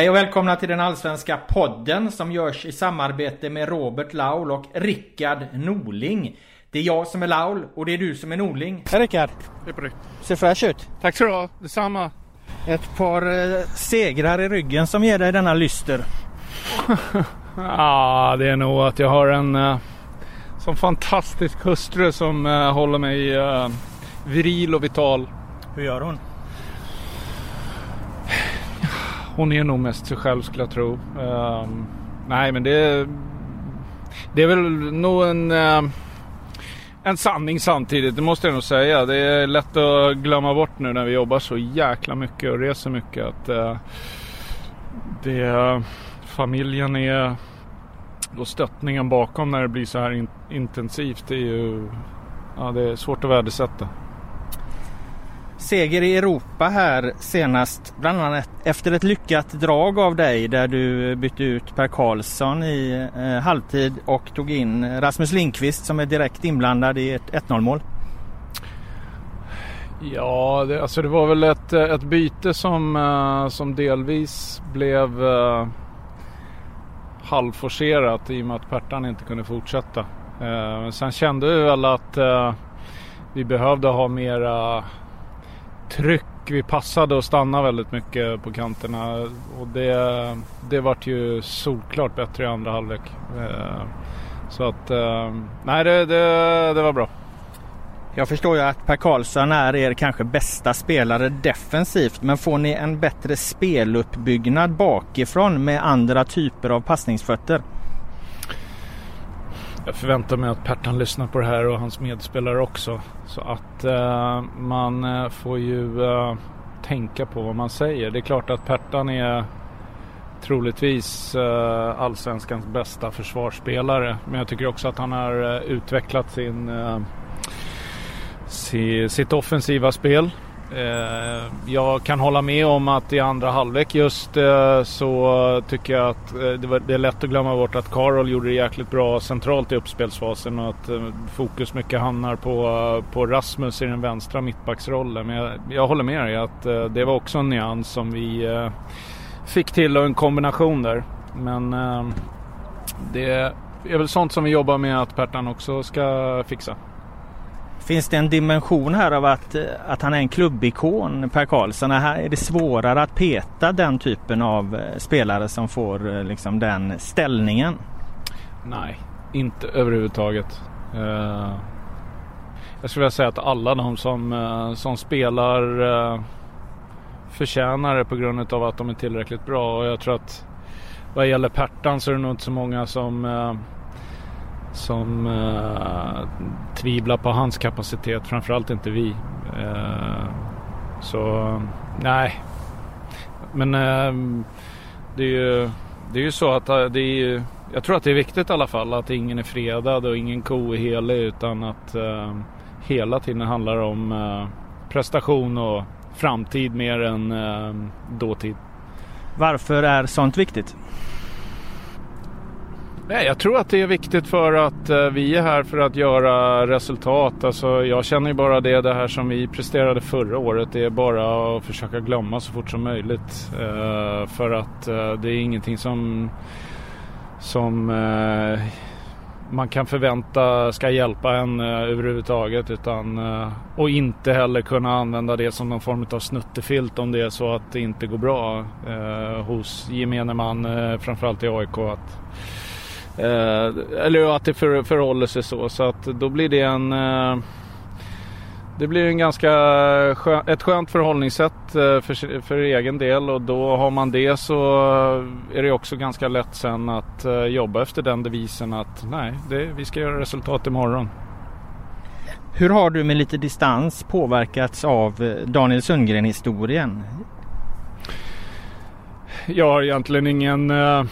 Hej och välkomna till den allsvenska podden som görs i samarbete med Robert Laul och Rickard Norling. Det är jag som är Laul och det är du som är Norling. Hej Rickard! Hej på dig. Ser fräsch ut. Tack så du ha, detsamma. Ett par eh, segrar i ryggen som ger dig denna lyster. Ja, det är nog att jag har en uh, sån fantastisk hustru som uh, håller mig uh, viril och vital. Hur gör hon? Hon är nog mest sig själv skulle jag tro. Um, nej, men det, det är väl nog en, uh, en sanning samtidigt. Det måste jag nog säga. Det är lätt att glömma bort nu när vi jobbar så jäkla mycket och reser mycket. Att uh, det, familjen är och stöttningen bakom när det blir så här in, intensivt. Det är ju ja, det är svårt att värdesätta. Seger i Europa här senast, bland annat efter ett lyckat drag av dig där du bytte ut Per Karlsson i eh, halvtid och tog in Rasmus Linkvist som är direkt inblandad i ett 1-0 mål. Ja, det, alltså det var väl ett, eh, ett byte som, eh, som delvis blev eh, halvforcerat i och med att Pertan inte kunde fortsätta. Eh, sen kände vi väl att eh, vi behövde ha mera tryck. Vi passade och stannade väldigt mycket på kanterna och det, det vart ju solklart bättre i andra halvlek. Eh, så att, eh, nej det, det, det var bra. Jag förstår ju att Per Karlsson är er kanske bästa spelare defensivt men får ni en bättre speluppbyggnad bakifrån med andra typer av passningsfötter? Jag förväntar mig att Pertan lyssnar på det här och hans medspelare också. Så att eh, man eh, får ju eh, tänka på vad man säger. Det är klart att Pertan är troligtvis eh, allsvenskans bästa försvarsspelare. Men jag tycker också att han har eh, utvecklat sin sitt offensiva spel. Eh, jag kan hålla med om att i andra halvlek just eh, så tycker jag att eh, det är lätt att glömma bort att Karol gjorde det jäkligt bra centralt i uppspelsfasen och att fokus mycket hamnar på, på Rasmus i den vänstra mittbacksrollen. Men jag, jag håller med dig att det var också en nyans som vi fick till och en kombination där. Men det är väl sånt som vi jobbar med att Pertan också ska fixa. Finns det en dimension här av att, eh, att han är en klubbikon Per Karlsson? Är det svårare att peta den typen av eh, spelare som får eh, liksom den ställningen? Nej, inte överhuvudtaget. Jag skulle vilja säga att alla de som, som spelar förtjänar det på grund av att de är tillräckligt bra. Och jag tror att vad gäller Pertan så är det nog inte så många som som eh, tvivlar på hans kapacitet. Framförallt inte vi. Eh, så nej. Men eh, det är ju det är ju så att eh, det är jag tror att det är viktigt i alla fall att ingen är fredad och ingen ko är helig utan att eh, hela tiden handlar om eh, prestation och framtid mer än dåtid. Varför är sånt viktigt? Nej, jag tror att det är viktigt för att eh, vi är här för att göra resultat. Alltså, jag känner ju bara det, det här som vi presterade förra året. Det är bara att försöka glömma så fort som möjligt. Eh, för att eh, det är ingenting som, som eh, man kan förvänta ska hjälpa en eh, överhuvudtaget. Utan, eh, och inte heller kunna använda det som någon form av snuttefilt om det är så att det inte går bra hos gemene man, framförallt i AIK. Att, eller att det för, förhåller sig så. Så att då blir det en... Eh, det blir en ganska skön, ett skönt förhållningssätt eh, för, för egen del och då har man det så är det också ganska lätt sen att eh, jobba efter den devisen att nej, det, vi ska göra resultat imorgon. Hur har du med lite distans påverkats av eh, Daniel Sundgren-historien? Jag har egentligen ingen eh, Eh,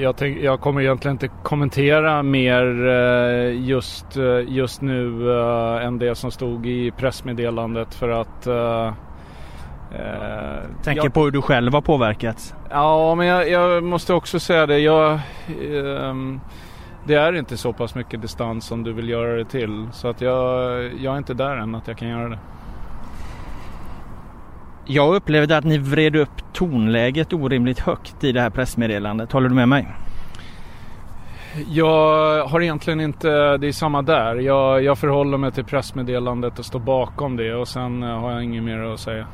jag, tänk, jag, kommer egentligen inte kommentera mer eh, just, eh, just nu än det som stod i pressmeddelandet för att Tänker jag, på hur du själv har påverkats? Ja, men jag, jag måste också säga det. Jag, ehm, det är inte så pass mycket distans som du vill göra det till. Så att jag, jag är inte där än att jag kan göra det. Jag upplevde att ni vred upp tonläget orimligt högt i det här pressmeddelandet. Håller du med mig? Jag har egentligen inte, det är samma där. Jag, jag förhåller mig till pressmeddelandet och står bakom det och sen eh, har jag inget mer att säga.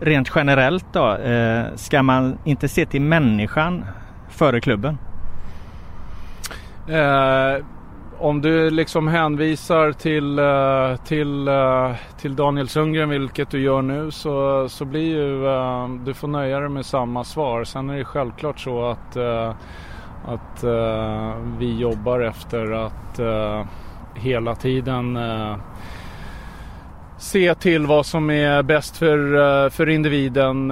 Rent generellt då, eh, ska man inte se till människan före klubben? Eh, om du liksom hänvisar till, eh, till, eh, till Daniel Sundgren, vilket du gör nu, så, så blir ju, eh, du får nöja dig med samma svar. Sen är det självklart så att, att vi jobbar efter att hela tiden se till vad som är bäst för, för individen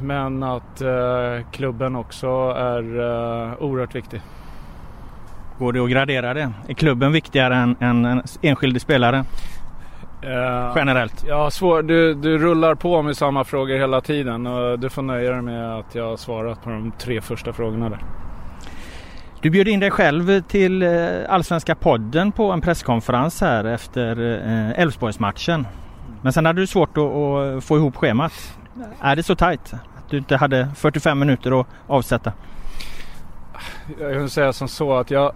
men att klubben också är oerhört viktig. Går det att gradera det? Är klubben viktigare än, än en enskild spelare? Uh, Generellt? Ja, svår, du, du rullar på med samma frågor hela tiden och du får nöja dig med att jag har svarat på de tre första frågorna där. Du bjöd in dig själv till eh, Allsvenska podden på en presskonferens här efter eh, Elfsborgsmatchen. Men sen hade du svårt att, få ihop schemat. Är det så tajt att du inte hade 45 minuter att avsätta? Jag vill säga som så att jag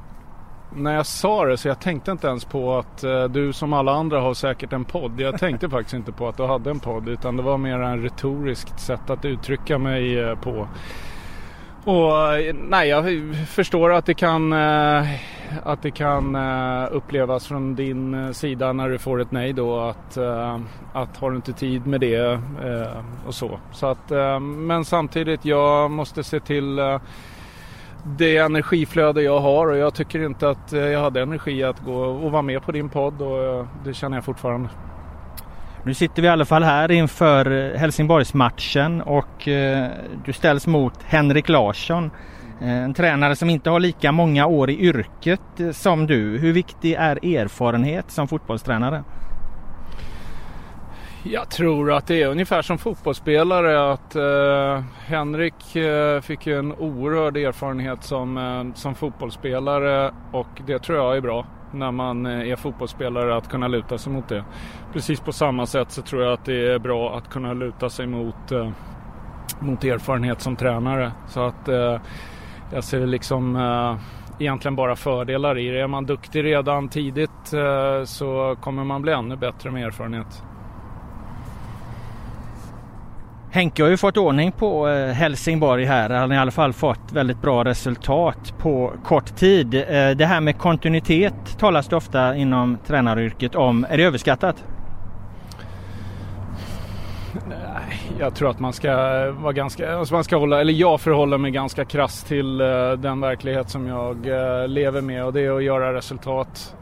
när jag sa det så jag tänkte inte ens på att uh, du som alla andra har säkert en podd. Jag tänkte faktiskt inte på att du hade en podd utan det var mer en retoriskt sätt att uttrycka mig uh, på. Och uh, nej, jag förstår att det kan, att det kan upplevas från din sida när du får ett nej då att, att har du inte tid med det och så. så att, men samtidigt, jag måste se till det energiflöde jag har och jag tycker inte att eh, jag hade energi att gå och vara med på din podd och eh, det känner jag fortfarande. Nu sitter vi i alla fall här inför eh, Helsingborgsmatchen och du ställs mot Henrik Larsson. En tränare som inte har lika många år i yrket som du. Hur viktig är erfarenhet som fotbollstränare? Jag tror att det är ungefär som fotbollsspelare att eh, Henrik eh, fick en oerhörd erfarenhet som, eh, som fotbollsspelare och det tror jag är bra när man eh, är fotbollsspelare att kunna luta sig mot det. Precis på samma sätt så tror jag att det är bra att kunna luta sig mot, eh, mot erfarenhet som tränare. Så att eh, jag ser liksom eh, egentligen bara fördelar i det. Är man duktig redan tidigt eh, så kommer man bli ännu bättre med erfarenhet. Henke har ju fått ordning på eh, Helsingborg här. Han har i alla fall fått väldigt bra resultat på kort tid. Eh, det här med kontinuitet talas det ofta inom tränaryrket om. Är det överskattat? Jag tror att man ska vara ganska, alltså man ska hålla, eller jag förhåller mig ganska krass till eh, den verklighet som jag lever med och det är att göra resultat.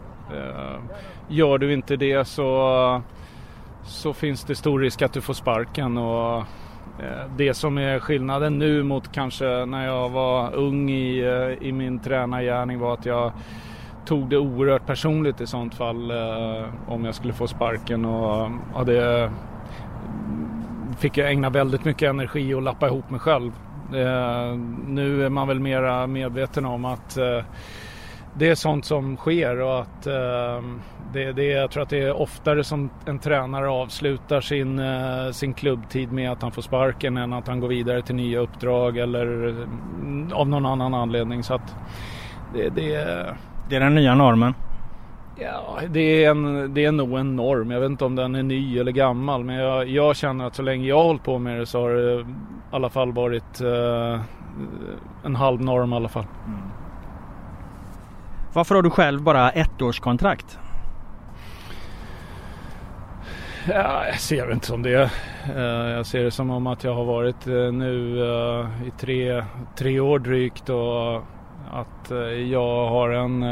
Gör du inte det så så finns det stor risk att du får sparken. Och eh, det som är skillnaden nu mot kanske när jag var ung i, eh, i min tränargärning var att jag tog det oerhört personligt i sånt fall eh, om jag skulle få sparken och hade, fick jag ägna väldigt mycket energi och lappa ihop mig själv. Nu är man väl mera medveten om att det är sånt som sker och att eh, det, det, jag tror att det är oftare som en tränare avslutar sin, eh, sin klubbtid med att han får sparken än att han går vidare till nya uppdrag eller mm, av någon annan anledning. Så att det, det, det är den nya normen? Ja, det är, en, det är nog en norm. Jag vet inte om den är ny eller gammal men jag, jag känner att så länge jag har hållit på med det så har det i alla fall varit eh, en halv norm i alla fall. Mm. Varför har du själv bara ettårskontrakt? Ja, jag ser det inte som det. Eh, jag ser det som om att jag har varit eh, nu eh, i tre, tre år drygt och att jag har en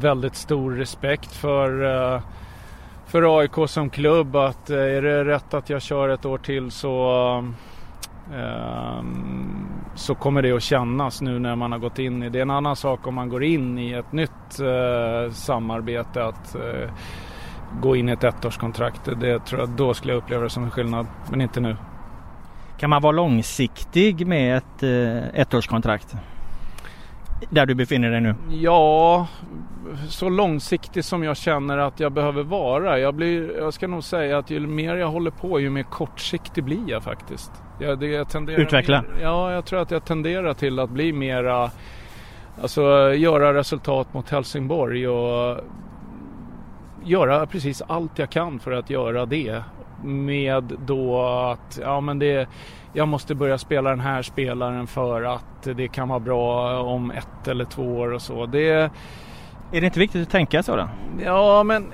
väldigt stor respekt för, för AIK som klubb. Att är det rätt att jag kör ett år till så så kommer det att kännas nu när man har gått in i det. är en annan sak om man går in i ett nytt eh, samarbete att eh, gå in i ett ettårskontrakt. Det tror jag, då skulle jag uppleva det som en skillnad, men inte nu. Kan man vara långsiktig med ett eh, ettårskontrakt? där du befinner dig nu? Ja, så långsiktig som jag känner att jag behöver vara. Jag, blir, jag ska nog säga att ju mer jag håller på ju mer kortsiktig blir jag faktiskt. Jag, det, jag tenderar Utveckla? Ja, jag tror att jag tenderar till att bli mera Alltså göra resultat mot Helsingborg och göra precis allt jag kan för att göra det. Med då att ja, men det, jag måste börja spela den här spelaren för att det kan vara bra om ett eller två år och så. Det, är det inte viktigt att tänka så då? Ja, men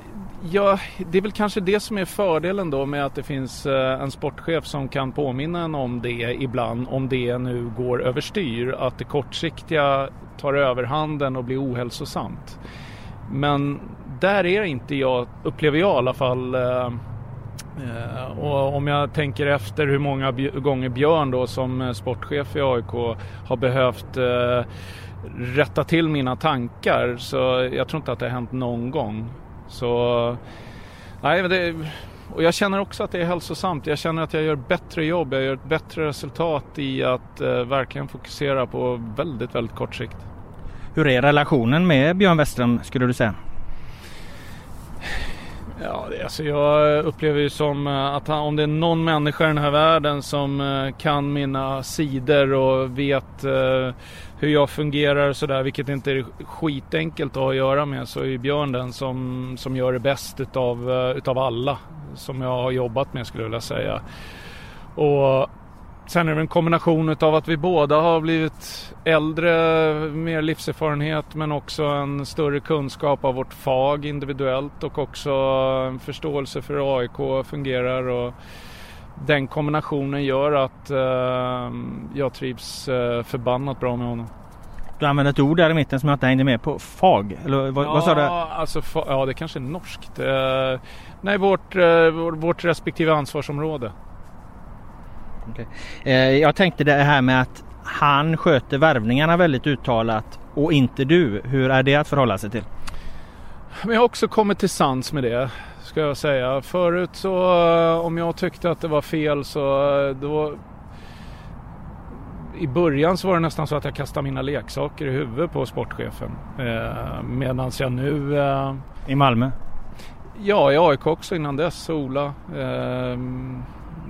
ja, det är väl kanske det som är fördelen då med att det finns eh, en sportchef som kan påminna en om det ibland, om det nu går överstyr, att det kortsiktiga tar överhanden och blir ohälsosamt. Men där är inte jag, upplever jag i alla fall, eh, eh, och om jag tänker efter hur många gånger Björn då som sportchef i AIK har behövt rätta till mina tankar så jag tror inte att det har hänt någon gång. Så nej, det, och jag känner också att det är hälsosamt. Jag känner att jag gör bättre jobb, jag gör ett bättre resultat i att eh, verkligen fokusera på väldigt, väldigt kort sikt. Hur är relationen med Björn Westström skulle du säga? Ja, alltså jag upplever ju som eh, att han, om det är någon människa i den här världen som eh, kan mina sidor och vet uh, hur jag fungerar och sådär, vilket inte är skitenkelt att ha att göra med, så är Björn den som, som gör det bäst utav, eh, utav alla som jag har jobbat med skulle jag vilja säga. Och Sen är det en kombination av att vi båda har blivit äldre, mer livserfarenhet men också en större kunskap av vårt fag individuellt och också en förståelse för hur AIK fungerar. Och den kombinationen gör att uh, jag trivs uh, förbannat bra med honom. Du använde ett ord där i mitten som jag inte hängde med på. Fag? Eller vad, ja, vad sa du? Alltså, ja, det kanske är norskt. Uh, nej, vårt, vårt respektive ansvarsområde. Okay. Eh, jag tänkte det här med att han sköter värvningarna väldigt uttalat och inte du. Hur är det att förhålla sig till? Men jag har också kommit till sans med det ska jag säga. Förut så eh, om jag tyckte att det var fel så eh, då i början så var det nästan så att jag kastade mina leksaker i huvudet på sportchefen. Eh, Medan jag nu... Eh, I Malmö? Ja, i AIK också innan dess. Ola. Eh,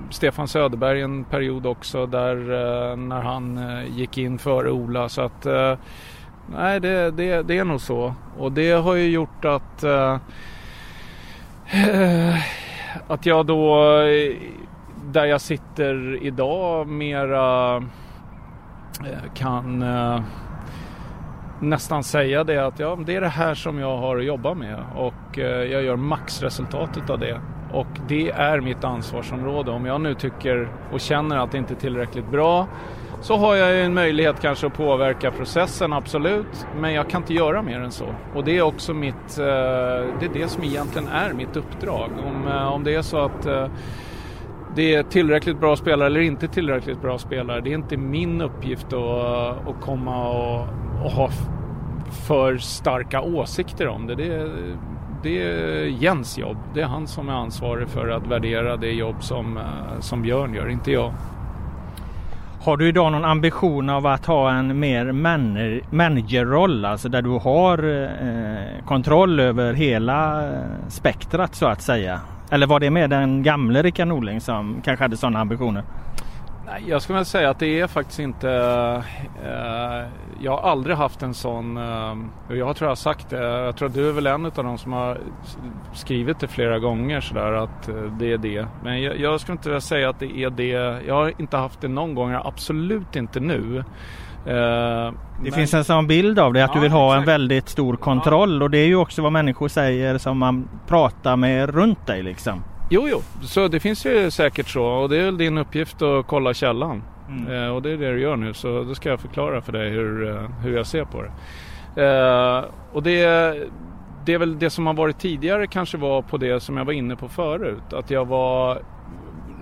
Stefan Söderberg en period också där eh, när han gick in före Ola. Så att nej, det, det, det, är nog så. Och det har ju gjort att Eh, att jag då eh, där jag sitter idag mera eh, kan nästan säga det att ja, det är det här som jag har att jobba med och jag gör maxresultatet av det. Och det är mitt ansvarsområde. Om jag nu tycker och känner att det inte är tillräckligt bra så har jag ju en möjlighet kanske att påverka processen, absolut. Men jag kan inte göra mer än så. Och det är också mitt, eh, det är det som egentligen är mitt uppdrag. Om, eh, om det är så att eh, det är tillräckligt bra spelare eller inte tillräckligt bra spelare. Det är inte min uppgift att, att komma och, och ha för starka åsikter om det. det det är Jens jobb. Det är han som är ansvarig för att värdera det jobb som, eh, som Björn gör, inte jag. Har du idag någon ambition av att ha en mer managerroll, alltså där du har eh, kontroll över hela eh, spektrat så att säga? Eller var det med den gamle Rickard Norling som kanske hade sådana ambitioner? Jag skulle väl säga att det är faktiskt inte... Eh, jag har aldrig haft en sån... Eh, jag tror jag har sagt det. Jag tror att du är väl en av de som har skrivit det flera gånger sådär att eh, det är det. Men jag, jag skulle inte vilja säga att det är det. Jag har inte haft det någon gång. Absolut inte nu. Uh, det men... finns en sån bild av det att ja, du vill ha exakt. en väldigt stor kontroll ja. och det är ju också vad människor säger som man pratar med runt dig liksom. Jo, jo, så det finns ju säkert så och det är väl din uppgift att kolla källan. Mm. Eh, och det är det du gör nu så då ska jag förklara för dig hur, eh, hur jag ser på det. Eh, och det, det är väl det som har varit tidigare kanske var på det som jag var inne på förut. Att jag var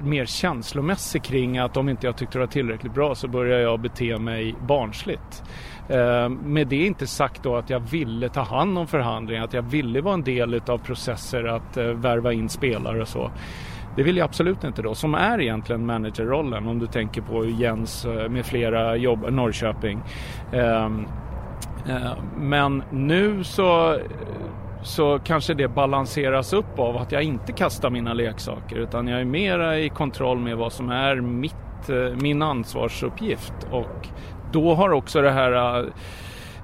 mer känslomässig kring att om inte jag tyckte det var tillräckligt bra så börjar jag bete mig barnsligt. Eh, med det inte sagt då att jag ville ta hand om förhandlingar, att jag ville vara en del av processer att eh, värva in spelare och så. Det vill jag absolut inte då, som är egentligen managerrollen om du tänker på Jens eh, med flera jobb, Norrköping. Ehm, men nu så så kanske det balanseras upp av att jag inte kastar mina leksaker utan jag är mera i kontroll med vad som är mitt, min ansvarsuppgift och då har också det här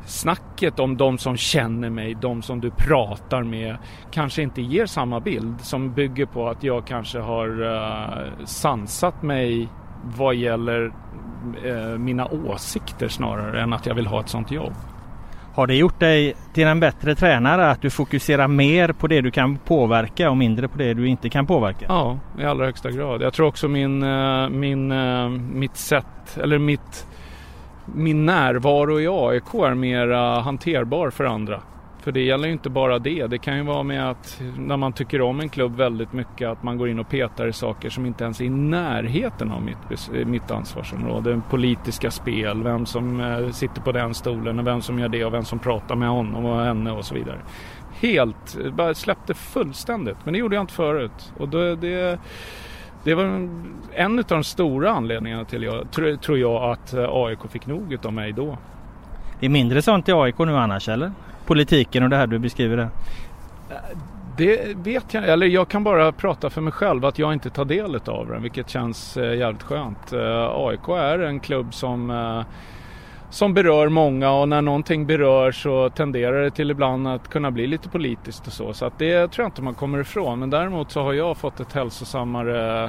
snacket om de som känner mig, de som du pratar med, kanske inte ger samma bild som bygger på att jag kanske har uh, sansat mig vad gäller uh, mina åsikter snarare än att jag vill ha ett sånt jobb. Har det gjort dig till en bättre tränare att du fokuserar mer på det du kan påverka och mindre på det du inte kan påverka? Ja, i allra högsta grad. Jag tror också min, min, mitt sätt, eller mitt min närvaro i AIK är mer hanterbar för andra. För det gäller ju inte bara det. Det kan ju vara med att när man tycker om en klubb väldigt mycket att man går in och petar i saker som inte ens är i närheten av mitt, mitt ansvarsområde. Politiska spel, vem som eh, sitter på den stolen och vem som gör det och vem som pratar med honom och henne och så vidare. Helt, eh, bara släppte fullständigt. Men det gjorde jag inte förut. Och då, det det var en av de stora anledningarna till jag, tror jag att eh, AIK fick nog av mig då. Det är mindre sånt i AIK nu annars eller? Politiken och det här du beskriver där. Det vet jag eller jag kan bara prata för mig själv att jag inte tar del av den vilket känns eh, jävligt skönt. Eh, AIK är en klubb som som berör många och när någonting berör så tenderar det till ibland att kunna bli lite politiskt och så. Så att det tror jag inte man kommer ifrån. Men däremot så har jag fått ett hälsosammare,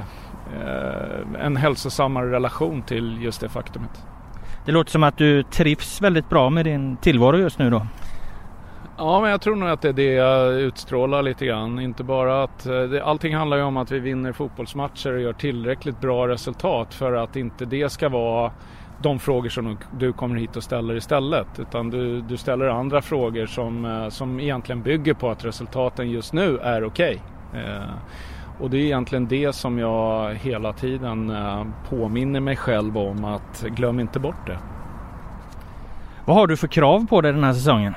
eh, en hälsosammare relation till just det faktumet. Det låter som att du trivs väldigt bra med din tillvaro just nu då? Ja, men jag tror nog att det är det jag utstrålar lite grann. Inte bara att eh, det, allting handlar ju om att vi vinner fotbollsmatcher och gör tillräckligt bra resultat för att inte det ska vara de frågor som du kommer hit och ställer istället. Utan du, du ställer andra frågor som, eh, som egentligen bygger på att resultaten just nu är okej. Okay. Eh, och det är egentligen det som jag hela tiden eh, påminner mig själv om att glöm inte bort det. Vad har du för krav på dig den här säsongen?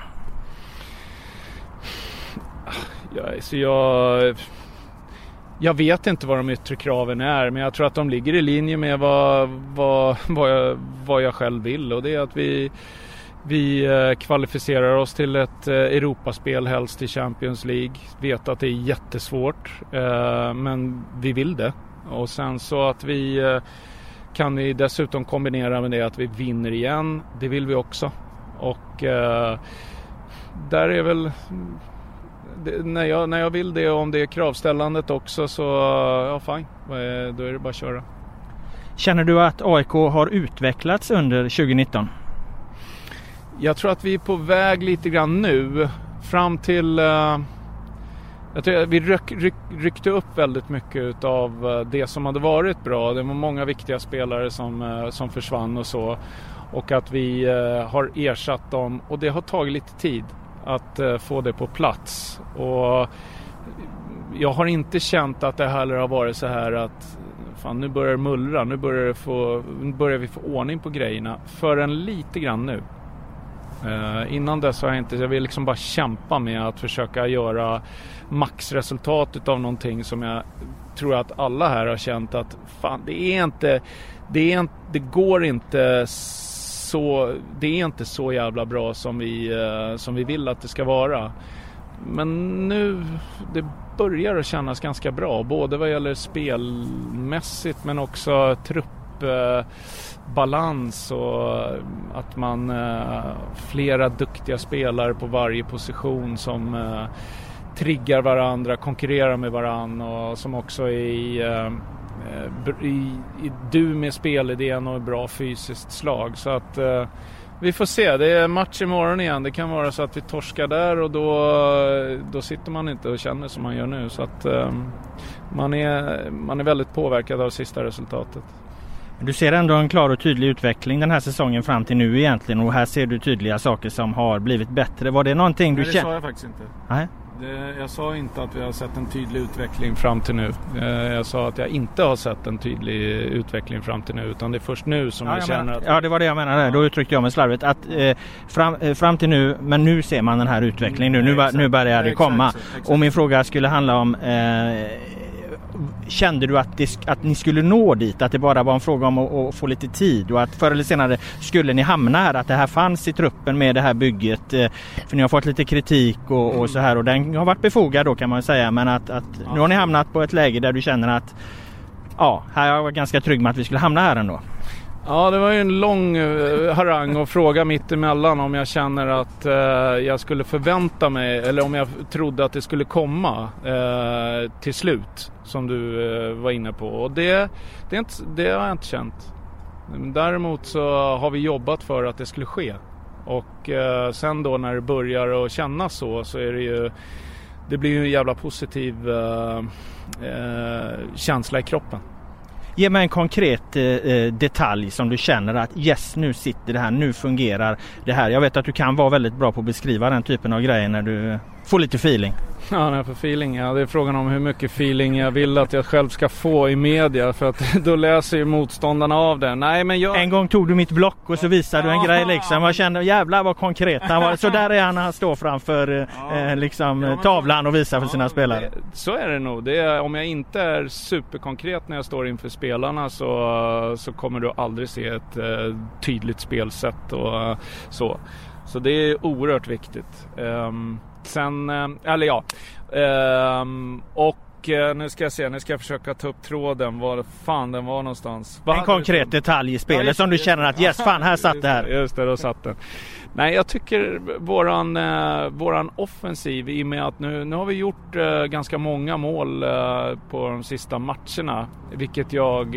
Ja, så jag jag vet inte vad de yttre kraven är men jag tror att de ligger i linje med vad, vad, vad, jag, vad jag själv vill och det är att vi, vi eh, kvalificerar oss till ett eh, Europaspel, helst i Champions League. Vet att det är jättesvårt eh, men vi vill det. Och sen så att vi kan vi dessutom kombinera med det att vi vinner igen. Det vill vi också. Och där är väl när, jag, när jag vill det och om det är kravställandet också så ja fine, då är det bara att köra. Känner du att AIK har utvecklats under 2019? Jag tror att vi är på väg lite grann nu fram till uh, jag tror vi ryck, ryck, ryckte upp väldigt mycket av eh, det som hade varit bra. Det var många viktiga spelare som, som försvann och så. Och att vi har ersatt dem och det har tagit lite tid att eh, få det på plats. Och jag har inte känt att det heller har varit så här att fan nu börjar det mullra, nu börjar, det få, nu börjar vi få ordning på grejerna. Förrän lite grann nu. Eh, innan dess har jag inte, jag vill liksom bara kämpa med att försöka göra maxresultat av någonting som jag tror att alla här har känt att fan det är inte, det, är, det går inte så, det är inte så jävla bra som vi, eh, som vi vill att det ska vara. Men nu, det börjar att kännas ganska bra. Både vad gäller spelmässigt men också truppbalans och att man eh, flera duktiga spelare på varje position som eh, triggar varandra, konkurrerar med varandra och som också är i eh, i, i, du med spelidén och bra fysiskt slag. Så att eh, vi får se. Det är match imorgon igen. Det kan vara så att vi torskar där och då, då sitter man inte och känner som man gör nu. Så att eh, man, är, man är väldigt påverkad av sista resultatet. Du ser ändå en klar och tydlig utveckling den här säsongen fram till nu egentligen och här ser du tydliga saker som har blivit bättre. Var det någonting Nej, du kände? det sa jag faktiskt inte. Nej. Det, jag sa inte att vi har sett en tydlig utveckling fram till nu. Eh, jag sa att jag inte har sett en tydlig utveckling fram till nu utan det är först nu som ja, jag, känner menar, att... Ja det var det jag menade. Ja. Då uttryckte jag mig slarvigt. Att, eh, fram, eh, fram till nu, men nu ser man den här utvecklingen. Nu, nu, nu börjar det komma. Och min fråga skulle handla om eh, kände du att, det, att ni skulle nå dit? Att det bara var en fråga om att, att, få lite tid och att förr eller senare skulle ni hamna här? Att det här fanns i truppen med det här bygget? Eh, för ni har fått lite kritik och, och så här och den har varit befogad då kan man säga. Men att, att nu har ni hamnat på ett läge där du känner att ja, här är jag ganska trygg med att vi skulle hamna här ändå. Ja, det var ju en lång eh, harang och fråga mitt emellan om jag känner att eh, jag skulle förvänta mig eller om jag trodde att det skulle komma eh, till slut som du eh, var inne på. Och det, det, inte, det, har jag inte känt. Däremot så har vi jobbat för att det skulle ske. Och eh, sen då när det börjar att kännas så så är det ju det blir ju en jävla positiv känsla i kroppen. Ge mig en konkret eh, eh, detalj som du känner att yes nu sitter det här, nu fungerar det här. Jag vet att du kan vara väldigt bra på att beskriva den typen av grejer när du får lite feeling. Ja, när jag får feeling. Ja, det är frågan om hur mycket feeling jag vill att jag själv ska få i media för att då läser ju motståndarna av det. Nej, men jag... En gång tog du mitt block och så visade du en grej liksom. Jag kände jävlar vad konkret han var. Så där är han när han står framför ja. eh, liksom, tavlan och visar för sina spelare. så är det nog. Det är, om jag inte är superkonkret när jag står inför spelarna så, så kommer du aldrig se ett eh, tydligt spelsätt och uh, så. Så det är oerhört viktigt. Um, Sen, eh, eller ja. Ehm, och eh, nu ska jag se, nu ska jag försöka ta upp tråden var fan den var någonstans. En konkret detalj i spelet ja, som du känner att yes fan här satt det här. Just det, då satt den. Nej, jag tycker våran, eh, våran offensiv i och med att nu, nu har vi gjort eh, ganska många mål eh, på de sista matcherna. Vilket jag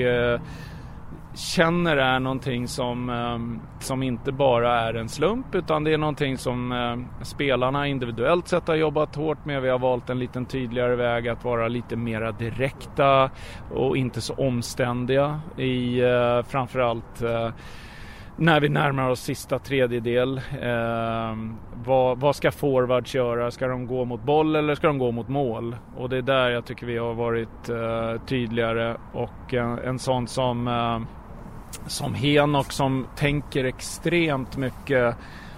känner är någonting som, ehm, som inte bara är en slump utan det är någonting som ehm, spelarna individuellt sett har jobbat hårt med. Vi har valt en liten tydligare väg att vara lite mera direkta och inte så omständiga i eh, framförallt eh, när vi närmar oss sista tredjedel. Eh, vad, vad, ska forwards göra? Ska de gå mot boll eller ska de gå mot mål? Och det är där jag tycker vi har varit eh, tydligare och en, en sån som eh, som Henok som tänker extremt mycket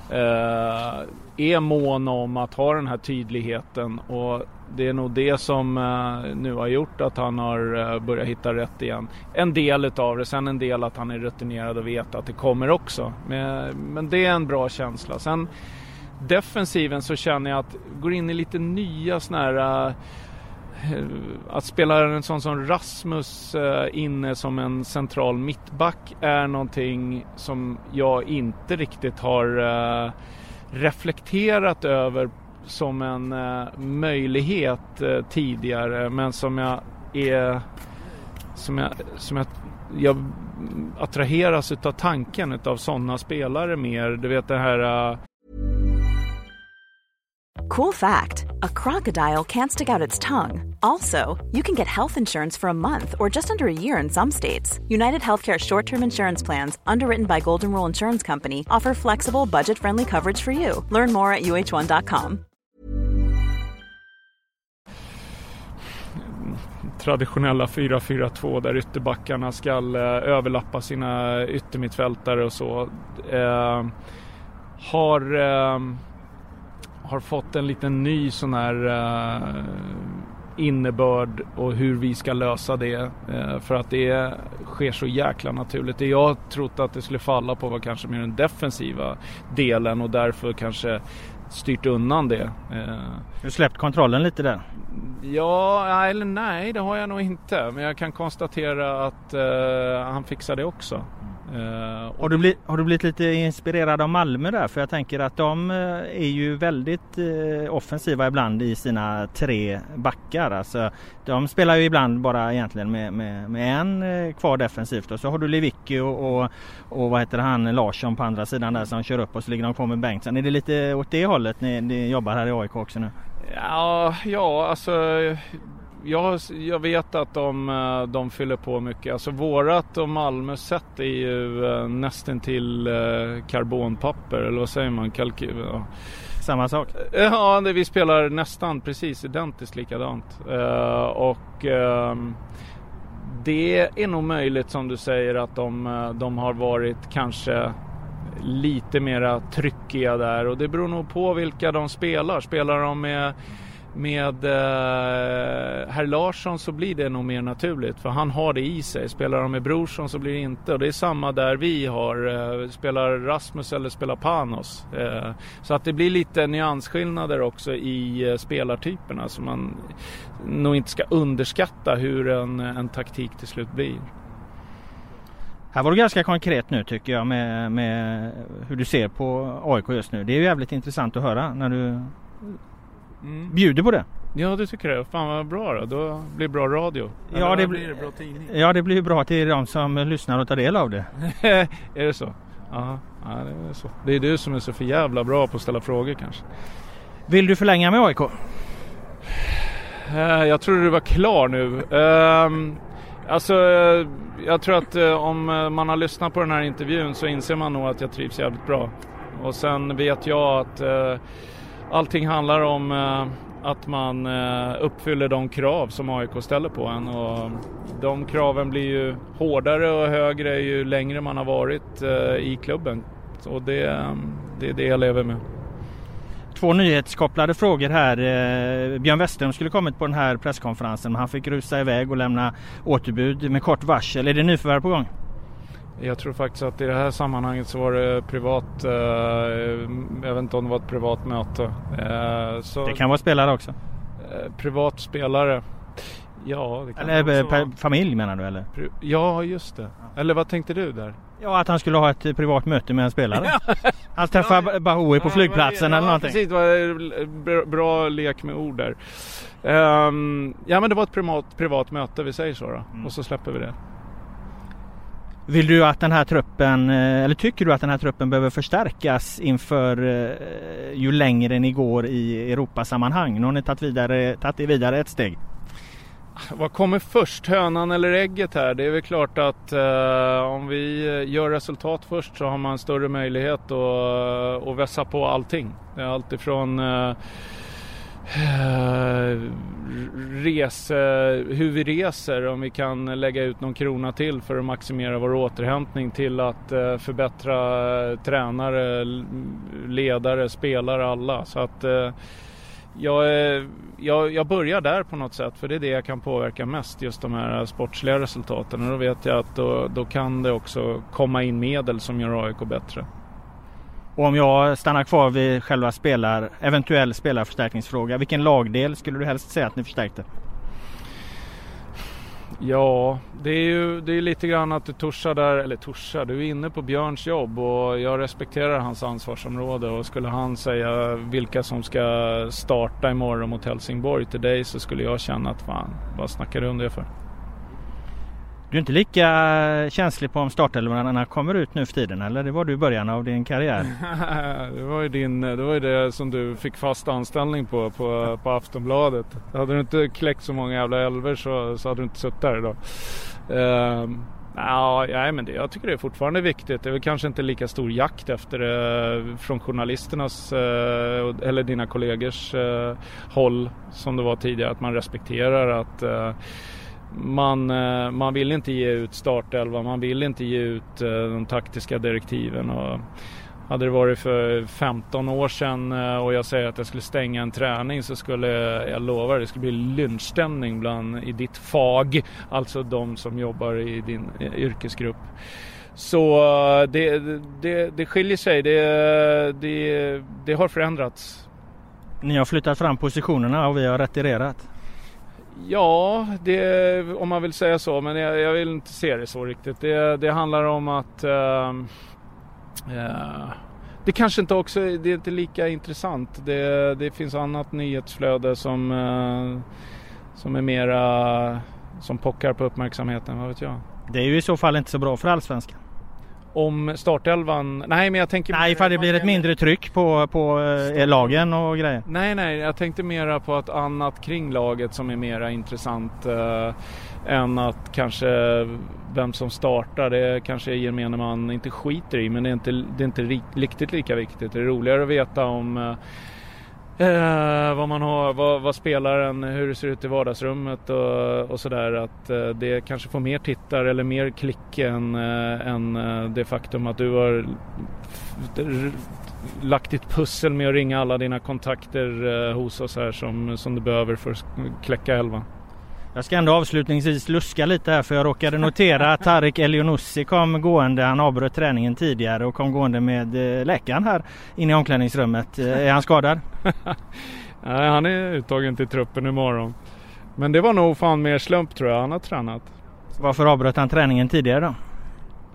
eh, är mån om att ha den här tydligheten och det är nog det som eh, nu har gjort att han har eh, börjat hitta rätt igen. En del utav det, sen en del att han är rutinerad och vet att det kommer också. Men, men det är en bra känsla. Sen defensiven så känner jag att går in i lite nya sådana här Eh, Eh, att spela en sån som Rasmus eh, inne som en central mittback är någonting som jag inte riktigt har eh, reflekterat över som en möjlighet tidigare men som jag är som jag, som jag, jag attraheras utav tanken utav sådana spelare mer. Du vet det här Cool fact a crocodile can't stick out its tongue. Also, you can get health insurance for a month or just under a year in some states. United Healthcare short term insurance plans, underwritten by Golden Rule Insurance Company, offer flexible, budget friendly coverage for you. Learn more at uh1.com. Traditionella 4-4-2 där ytterbackarna ska eh, överlappa sina yttermittfältare och så. Uh, har. Uh, har fått en liten ny sån här uh, innebörd och hur vi ska lösa det. Uh, för att det sker så jäkla naturligt. Det jag trott att det skulle falla på var kanske mer den defensiva delen och därför kanske styrt undan det. Uh, du släppt kontrollen lite där? Ja, eller nej, det har jag nog inte. Men jag kan konstatera att han fixar det också. Uh, har, du blivit, har du blivit lite inspirerad av Malmö där? För jag tänker att de eh, är ju väldigt uh, offensiva ibland i sina tre backar. Alltså, de spelar ju ibland bara egentligen med, med, med en uh, kvar defensivt och så har du Lewicki och, och, och, vad heter han Larsson på andra sidan där som kör upp och så ligger de kvar med Bengtsson. Är det lite åt det hållet ni, ni jobbar här i AIK också nu? Ja, ja alltså jag, jag vet att de, eh, de fyller på mycket. Alltså vårat och Malmö sätt är ju uh, nästan till uh, karbonpapper eller vad säger man? Kalky ja. Samma sak? Ja, det, vi spelar nästan precis identiskt likadant. Och uh, det är nog möjligt som du säger att de, de har varit kanske lite mera tryckiga där och det beror nog på vilka de spelar. Spelar de med med eh, herr Larsson så blir det nog mer naturligt för han har det i sig. Spelar han med Brorsson så blir det inte och det är samma där vi har. Eh, spelar Rasmus eller spelar Panos. Eh, så att det blir lite nyansskillnader också i eh, spelartyperna så man nog inte ska underskatta hur en, en taktik till slut blir. Här var du ganska konkret nu tycker jag med, med hur du ser på AIK just nu. Det är ju jävligt intressant att höra när du mm. bjuder på det. Ja du tycker det. Fan vad bra då. Då blir det bra radio. Ja det blir det bra tidning. Ja det blir bra till de som lyssnar och tar del av det. är det så? Aha. Ja, det är så. Det är du som är så för jävla bra på att ställa frågor kanske. Vill du förlänga med AIK? Eh, jag tror du var klar nu. Ehm, alltså jag tror att eh, om man har lyssnat på den här intervjun så inser man nog att jag trivs jävligt bra. Och sen vet jag att eh, allting handlar om eh, att man eh, uppfyller de krav som AIK ställer på en. Och de kraven blir ju hårdare och högre ju längre man har varit eh, i klubben. Och det, det är det jag lever med. Två nyhetskopplade frågor här. Björn Westerholm skulle kommit på den här presskonferensen men han fick rusa iväg och lämna återbud med kort varsel. Är det nyförvärv på gång? Jag tror faktiskt att i det här sammanhanget så var det privat, eh, jag vet inte om det var ett privat möte. Eh, så, det kan vara spelare också? Eh, privat spelare. Ja, det kan Eller också vara. familj menar du eller? Ja, just det. Eller vad tänkte du där? Ja, att han skulle ha ett privat möte med en spelare. han träffade ja, Bahoui på ja, flygplatsen ja, eller någonting. Precis, det var bra lek med ord där. Um, ja, men det var ett privat, privat möte, vi säger så då. Mm. Och så släpper vi det. Vill du att den här truppen, eh, eller tycker du att den här truppen behöver förstärkas inför eh, ju längre ni går i Europasammanhang? Nu har ni tagit, vidare, tagit det vidare ett steg. Vad kommer först, hönan eller ägget här? Det är väl klart att eh, om vi eh, gör resultat först så har man större möjlighet att, att vässa på allting. Det är alltifrån Eh, Eh, rese, hur vi reser, om vi kan lägga ut någon krona till för att maximera vår återhämtning till att eh, förbättra eh, tränare, ledare, spelare, alla. Så att jag, jag, jag börjar där på något sätt för det är det jag kan påverka mest, just de här sportsliga resultaten. Och då vet jag att då, då kan det också komma in medel som gör AIK bättre. Och om jag stannar kvar vid själva spelar, eventuell spelarförstärkningsfråga. Vilken lagdel skulle du helst säga att ni förstärkte? Ja, det är ju det är lite grann att du torsar där, eller torsar, du är inne på Björns jobb och jag respekterar hans ansvarsområde och skulle han säga vilka som ska starta imorgon mot Helsingborg till dig så skulle jag känna att fan, vad snackar du om det för? Du är inte lika känslig på om startelvorna kommer ut nu för tiden eller? Det var du i början av din karriär. det, var ju din, det var ju det som du fick fast anställning på, på, på Aftonbladet. Hade du inte kläckt så många jävla älvor så, så hade du inte suttit där idag. Uh, Ja, men det, jag tycker det är fortfarande viktigt. Det är väl kanske inte lika stor jakt efter det från journalisternas eh, eller dina kollegors eh, håll som det var tidigare. Att man respekterar att man, eh, man vill inte ge ut startelva, man vill inte ge ut eh, de taktiska direktiven. Och hade det varit för 15 år sedan eh, och jag säger att jag skulle stänga en träning så skulle jag lova det skulle bli lynchstämning bland i ditt fag, alltså de som jobbar i din yrkesgrupp. Så det, det, det skiljer sig, det, det, det har förändrats. Ni har flyttat fram positionerna och vi har retirerat. Ja, det, om man vill säga så, men jag, jag, vill inte se det så riktigt. Det, det handlar om att uh, uh, det kanske inte också det är inte lika intressant. Det, det finns annat nyhetsflöde som, uh, som är mera som pockar på uppmärksamheten, vad vet jag. Det är ju i så fall inte så bra för allsvenskan om startelvan... Nej men jag tänker... Nej ifall det blir ett mindre tryck på, på eh, lagen och grejer. Nej nej jag tänkte mera på att annat kring laget som är mera intressant eh, än att kanske vem som startar. Det kanske gemene man inte skiter i men det är inte, det är inte riktigt lika viktigt. Det är roligare att veta om eh, Eh, vad man har, vad, vad spelaren, hur det ser ut i vardagsrummet och, och sådär. Att eh, det kanske får mer tittare eller mer klick än, eh, än eh, det faktum att du har lagt ditt pussel med att ringa alla dina kontakter eh, hos oss här som, som du behöver för att kläcka elvan. Jag ska ändå avslutningsvis luska lite här för jag råkade notera att Tarik Elionossi kom gående. Han avbröt träningen tidigare och kom gående med eh, läkaren här inne i omklädningsrummet. Eh, är han skadad? Nej, han är uttagen till truppen imorgon. Men det var nog fan mer slump tror jag. Han har tränat. Varför avbröt han träningen tidigare då?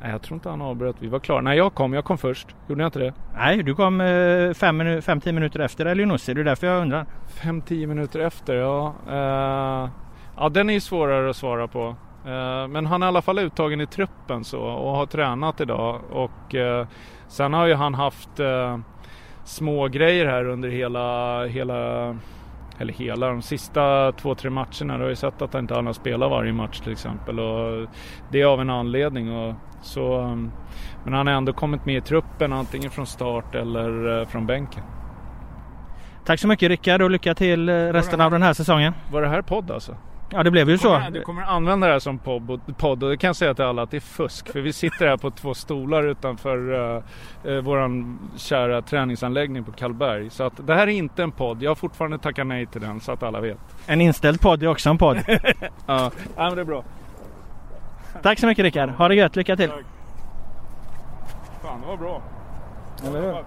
Nej, jag tror inte han avbröt. Vi var klara. Nej, jag kom. Jag kom först. Gjorde jag inte det? Nej, du kom 5-10 fem, minuter efter Elionossi. Det är därför jag undrar. 5-10 minuter efter, ja. Uh, ja, den är ju svårare att svara på. Uh, men han är i alla fall uttagen i truppen så och har tränat idag. Och uh, sen har ju han haft små grejer här under hela, hela eller hela, de sista två, tre matcherna. Du har ju sett att han inte har spelat varje match till exempel. Och det är av en anledning. Och så, men han har ändå kommit med i truppen antingen från start eller från bänken. Tack så mycket Rickard och lycka till resten av den här säsongen. Var det här podd alltså? Ja det blev ju så. Du kommer använda det här som podd och det kan jag säga till alla att det är fusk. För vi sitter här på två stolar utanför uh, uh, våran kära träningsanläggning på Karlberg. Så att det här är inte en podd. Jag har fortfarande tackat nej till den så att alla vet. En inställd podd är också en podd. ja. ja, men det är bra. Tack så mycket Rickard. Ha det gött. Lycka till. Tack. Fan, det var bra. Eller hur?